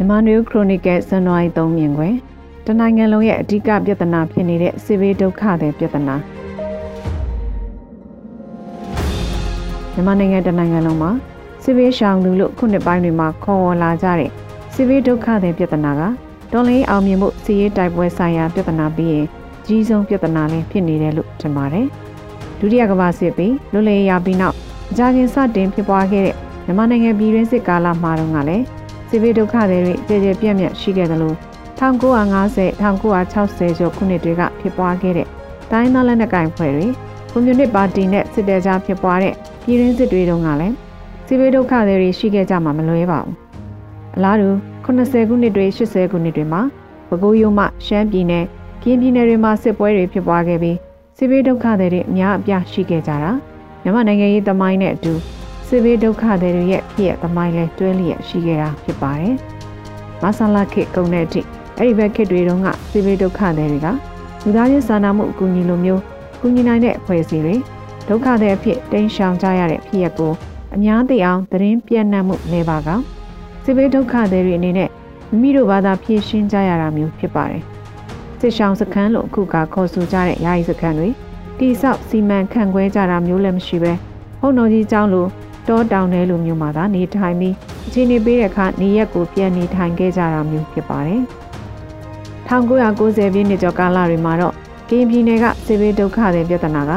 မြန်မာ New Chronicle ဇန်နဝါရီ3မြင်ကွယ်တနိုင်ငံလုံးရဲ့အဓိကပြဿနာဖြစ်နေတဲ့စစ်ဘေးဒုက္ခတဲ့ပြဿနာမြန်မာနိုင်ငံတနိုင်ငံလုံးမှာစစ်ဘေးရှောင်လူလို့ခုနှစ်ပိုင်းတွေမှာခေါ်ဝေါ်လာကြတဲ့စစ်ဘေးဒုက္ခတဲ့ပြဿနာကတော်လင်းအောင်မြင်မှုစီးရေးတိုက်ပွဲဆိုင်ရာပြဿနာပြီးရင်ကြီးဆုံးပြဿနာလည်းဖြစ်နေတယ်လို့ထင်ပါတယ်ဒုတိယကမ္ဘာစစ်ပြီးလွတ်လပ်ရပြီးနောက်အကြခင်စတင်ဖြစ်ပွားခဲ့တဲ့မြန်မာနိုင်ငံပြည်တွင်းစစ်ကာလမှာတော့ကလည်း စစ်ဘေးဒုက္ခတွေကြည်ကြဲပြန့်ပြန့်ရှိခဲ့တယ်လို့1950 1960ကျော်ခုနှစ်တွေကဖြစ်ပွားခဲ့တဲ့တိုင်းသားလက်နက်ကိုင်ဖွဲ့တွေကွန်မြူနစ်ပါတီနဲ့စစ်တပ်ကြားဖြစ်ပွားတဲ့ပြည်တွင်းစစ်တွေတုန်းကလည်းစစ်ဘေးဒုက္ခတွေရှိခဲ့ကြမှာမလွဲပါဘူးအလားတူ80ခုနှစ်တွေ80ခုနှစ်တွေမှာပဲခူးရိုးမှရှမ်းပြည်နယ်ကင်းပြည်နယ်တွေမှာစစ်ပွဲတွေဖြစ်ပွားခဲ့ပြီးစစ်ဘေးဒုက္ခတွေအများအပြားရှိခဲ့ကြတာမြန်မာနိုင်ငံရေးသမိုင်းနဲ့အတူ စစ်ဘေးဒုက္ခတွေရဲ့ဖြစ်ရသမိုင်းလဲတွဲလျက်ရှိခဲ့တာဖြစ်ပါတယ်။မဆလာခေကုံတဲ့အထိအဲ့ဒီဘက်ခေတ်တွေတုန်းကစစ်ဘေးဒုက္ခတွေကလူသားချင်းစာနာမှုအကူအညီလိုမျိုးကူညီနိုင်တဲ့အဖွဲ့အစည်းတွေဒုက္ခတွေအဖြစ်တိမ်းရှောင်ကြရတဲ့ဖြစ်ရပ်ကိုအများသိအောင်သတင်းပြန့်နှံ့မှုနေပါကစစ်ဘေးဒုက္ခတွေအနေနဲ့မိမိတို့ဘာသာဖြည့်ရှင်းကြရတာမျိုးဖြစ်ပါတယ်။စစ်ရှောင်စခန်းလို့အခုကခေါ်ဆိုကြတဲ့ယာယီစခန်းတွေတိဆောက်စီမံခန့်ခွဲကြတာမျိုးလည်းမရှိပဲဟုတ်တော်ကြီးကျောင်းလို တောတောင်ထဲလိုမျိုးမှာသာနေထိုင်ပြီးအခြေအနေပေးတဲ့အခါနေရက်ကိုပြန်နေထိုင်ခဲ့ကြတာမျိုးဖြစ်ပါတယ်။1990ပြည့်နှစ်ကျော်ကာလတွေမှာတော့ကရင်ပြည်နယ်ကစစ်ဘေးဒုက္ခတွေပြဿနာက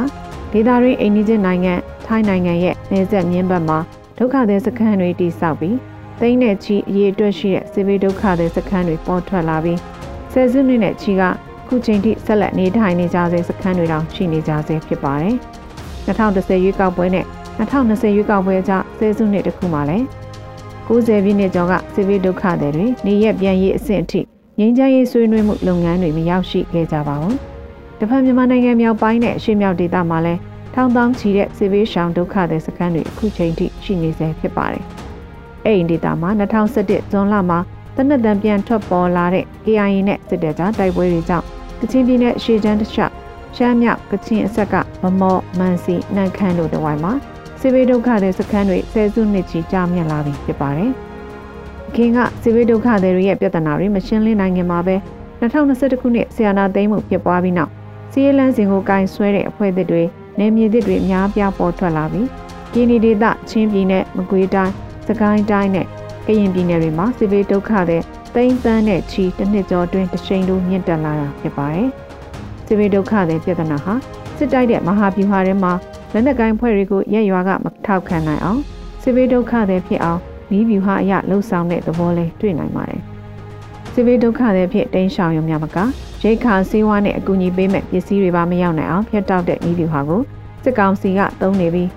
ဒေသတွင်းအိန္ဒိယနိုင်ငံထိုင်းနိုင်ငံရဲ့နေဆက်မြင်းဘက်မှာဒုက္ခသည်စခန်းတွေတိစောက်ပြီးသိန်းနဲ့ချီအရေးအတွက်ရှိတဲ့စစ်ဘေးဒုက္ခသည်စခန်းတွေပေါ်ထွက်လာပြီးဆယ်စုနှစ်နဲ့ချီကခုချိန်ထိဆက်လက်နေထိုင်နေကြဆဲစခန်းတွေတောင်ရှိနေကြဆဲဖြစ်ပါတယ်။2010ရွေးကောက်ပွဲနဲ့ 2020ရွေးကောက်ပွဲကြောင့်ဆယ်စုနှစ်တစ်ခုမှလည်း90ပြည့်နှစ်ကျော်ကစစ်ဘေးဒုက္ခတွေတွေနေရက်ပြန်ရေးအဆင့်အထိငြိမ်းချမ်းရေးဆွေးနွေးမှုလုပ်ငန်းတွေမရောက်ရှိခဲ့ကြပါဘူး။တစ်ဖက်မြန်မာနိုင်ငံမြောက်ပိုင်းနဲ့အရှေ့မြောက်ဒေသမှာလည်းထောင်တောင်းချီတဲ့စစ်ဘေးရှောင်ဒုက္ခတွေစခန်းတွေအခုချိန်ထိရှိနေဆဲဖြစ်ပါတယ်။အဲ့ဒီဒေသမှာ2017ဇွန်လမှာတနက်တန်ပြန်ထွက်ပေါ်လာတဲ့ KIA နဲ့စစ်တပ်ကြားတိုက်ပွဲတွေကြောင့်ကချင်ပြည်နယ်ရှေ့ချမ်းတစ်လျှောက်ရှမ်းမြောက်ကချင်အဆက်ကမမော့မန်စီနန့်ခမ်းတို့တဝိုင်းမှာ စစ်ဘေးဒုက္ခတဲ့စခန်းတွေဆယ်စုနှစ်ချီကြာမြင့်လာပြီဖြစ်ပါတယ်။ခင်ကစစ်ဘေးဒုက္ခတွေရဲ့ပြဿနာတွေမရှင်းလင်းနိုင်ခင်မှာပဲ2021ခုနှစ်ဆီယနာသိမ်းမှုဖြစ်ပွားပြီးနောက်စီးရဲလန်းစဉ်ကိုကင်ဆွဲတဲ့အဖွဲ့အသစ်တွေနေမြေသစ်တွေအများပြားပေါ်ထွက်လာပြီးကင်းဒီဒေသချင်းပြည်နယ်မကွေးတိုင်းစကိုင်းတိုင်းနဲ့ကရင်ပြည်နယ်တွေမှာစစ်ဘေးဒုက္ခတဲ့သိန်းသန်းနဲ့ချီတစ်နှစ်ကျော်တွင်တရှိန်လိုမြင့်တက်လာတာဖြစ်ပါတယ်။စစ်ဘေးဒုက္ခတဲ့ပြဿနာဟာစစ်တိုက်တဲ့မဟာဗျူဟာထဲမှာ လက်နက်ကိုင်းဖွဲ့တွေကိုရက်ရွာကမထောက်ခံနိုင်အောင်စစ်ဘေးဒုက္ခတွေဖြစ်အောင်ဤဗျူဟာအရလှုပ်ဆောင်တဲ့သဘောလေးတွေ့နိုင်ပါတယ်။စစ်ဘေးဒုက္ခတွေဖြစ်တိမ်းရှောင်ရုံများမကရိတ်ခါစေးဝါးနဲ့အကူအညီပေးမဲ့ပစ္စည်းတွေပါမရောက်နိုင်အောင်ဖျက်တောက်တဲ့ဤဗျူဟာကိုစစ်ကောင်စီကသုံးနေပြီး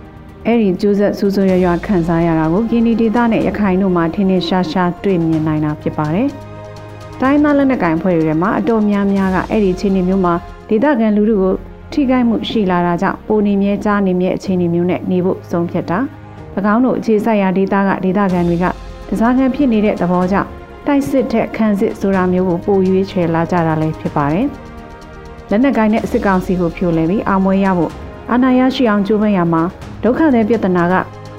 အဲ့ဒီကျိုးဆက်ဆူဆူရွရွခံစားရတာကိုကင်းဒီဒေသနဲ့ရခိုင်တို့မှထင်းထင်းရှားရှားတွေ့မြင်နိုင်တာဖြစ်ပါတယ်။တိုင်းသားလက်နက်ကိုင်ဖွဲ့တွေမှာအတော်များများကအဲ့ဒီအခြေအနေမျိုးမှာဒေသခံလူထုကို ထိခိုက်မှုရှိလာတာကြောင့်ပိုနေမြဲကြားနေမြဲအခြေအနေမျိုးနဲ့နေဖို့ဆုံးဖြတ်တာ၎င်းတို့အခြေဆိုင်ရာဒေသကဒေသခံတွေကတစားခံဖြစ်နေတဲ့သဘောကြောင့်တိုက်စစ်ထက်ခန်းစစ်ဆိုတာမျိုးကိုပိုရွေးချယ်လာကြတာလည်းဖြစ်ပါတယ်။လက်နက်ကိုင်းတဲ့စစ်ကောင်စီကိုဖြိုလဲပြီးအောင်မွေးရဖို့အာဏာရရှိအောင်ကြိုးပမ်းရမှာဒုက္ခတဲ့ပြဿနာက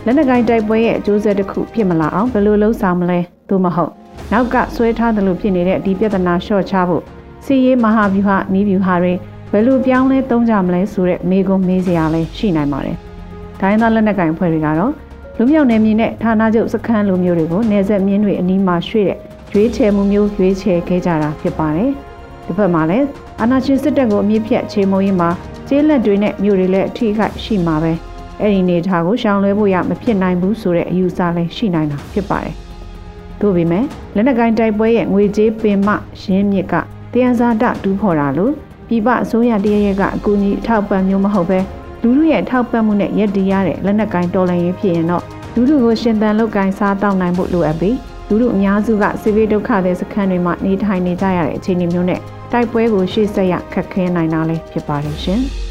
လက်နက်ကိုင်းတိုက်ပွဲရဲ့အကျိုးဆက်တစ်ခုဖြစ်မလာအောင်ဘယ်လိုလုပ်ဆောင်မလဲသို့မဟုတ်နောက်ကဆွဲထားတယ်လို့ဖြစ်နေတဲ့ဒီပြဿနာလျှော့ချဖို့စီရေးမဟာဗျူဟာနီးဗျူဟာတွေ ဘယ်လိုပြောင်းလဲသုံးကြမလဲဆိုတဲ့မေးခွန်းမေးစရာလည်းရှိနိုင်ပါတယ်။ဒိုင်းသားလက်နက်ကင်ဖွဲ့တွေကတော့လူမြောက်နယ်မြေနဲ့ဌာနချုပ်စခန်းလိုမျိုးတွေကိုနေဆက်မြင်းတွေအနီးမှာရွှေ့တဲ့ရွေးချယ်မှုမျိုးရွေးချယ်ခဲ့ကြတာဖြစ်ပါတယ်။ဒီဘက်မှာလည်းအာဏာရှင်စစ်တပ်ကိုအမြင့်ဖြတ်ချေမှုရင်းမှာကျေးလက်တွေနဲ့မြို့တွေလည်းအထိခိုက်ရှိမှာပဲ။အဲ့ဒီနေထားကိုရှောင်လွှဲဖို့ရမဖြစ်နိုင်ဘူးဆိုတဲ့အယူဆလည်းရှိနိုင်တာဖြစ်ပါတယ်။သို့ပေမဲ့လက်နက်ကင်တိုက်ပွဲရဲ့ငွေကြေးပင်မရင်းမြစ်ကတရားစာတတူးဖော်တာလို့ ပြည်ပအစိုးရတရရက်ကအကူအညီထောက်ပံ့မျိုးမဟုတ်ပဲလူလူရဲ့ထောက်ပံ့မှုနဲ့ရည်တည်ရတဲ့လက်နက်ကိုင်းတော်လှန်ရေးဖြစ်ရင်တော့လူလူကိုရှင်သန်လုပ်ကိုင်းစားတောက်နိုင်ဖို့လိုအပ်ပြီးလူလူအများစုကစစ်ဘေးဒုက္ခတဲ့စခန်းတွေမှာနေထိုင်နေကြရတဲ့အခြေအနေမျိုးနဲ့တိုက်ပွဲကိုရှေ့ဆက်ရခက်ခဲနိုင်တာလည်းဖြစ်ပါတယ်ရှင်။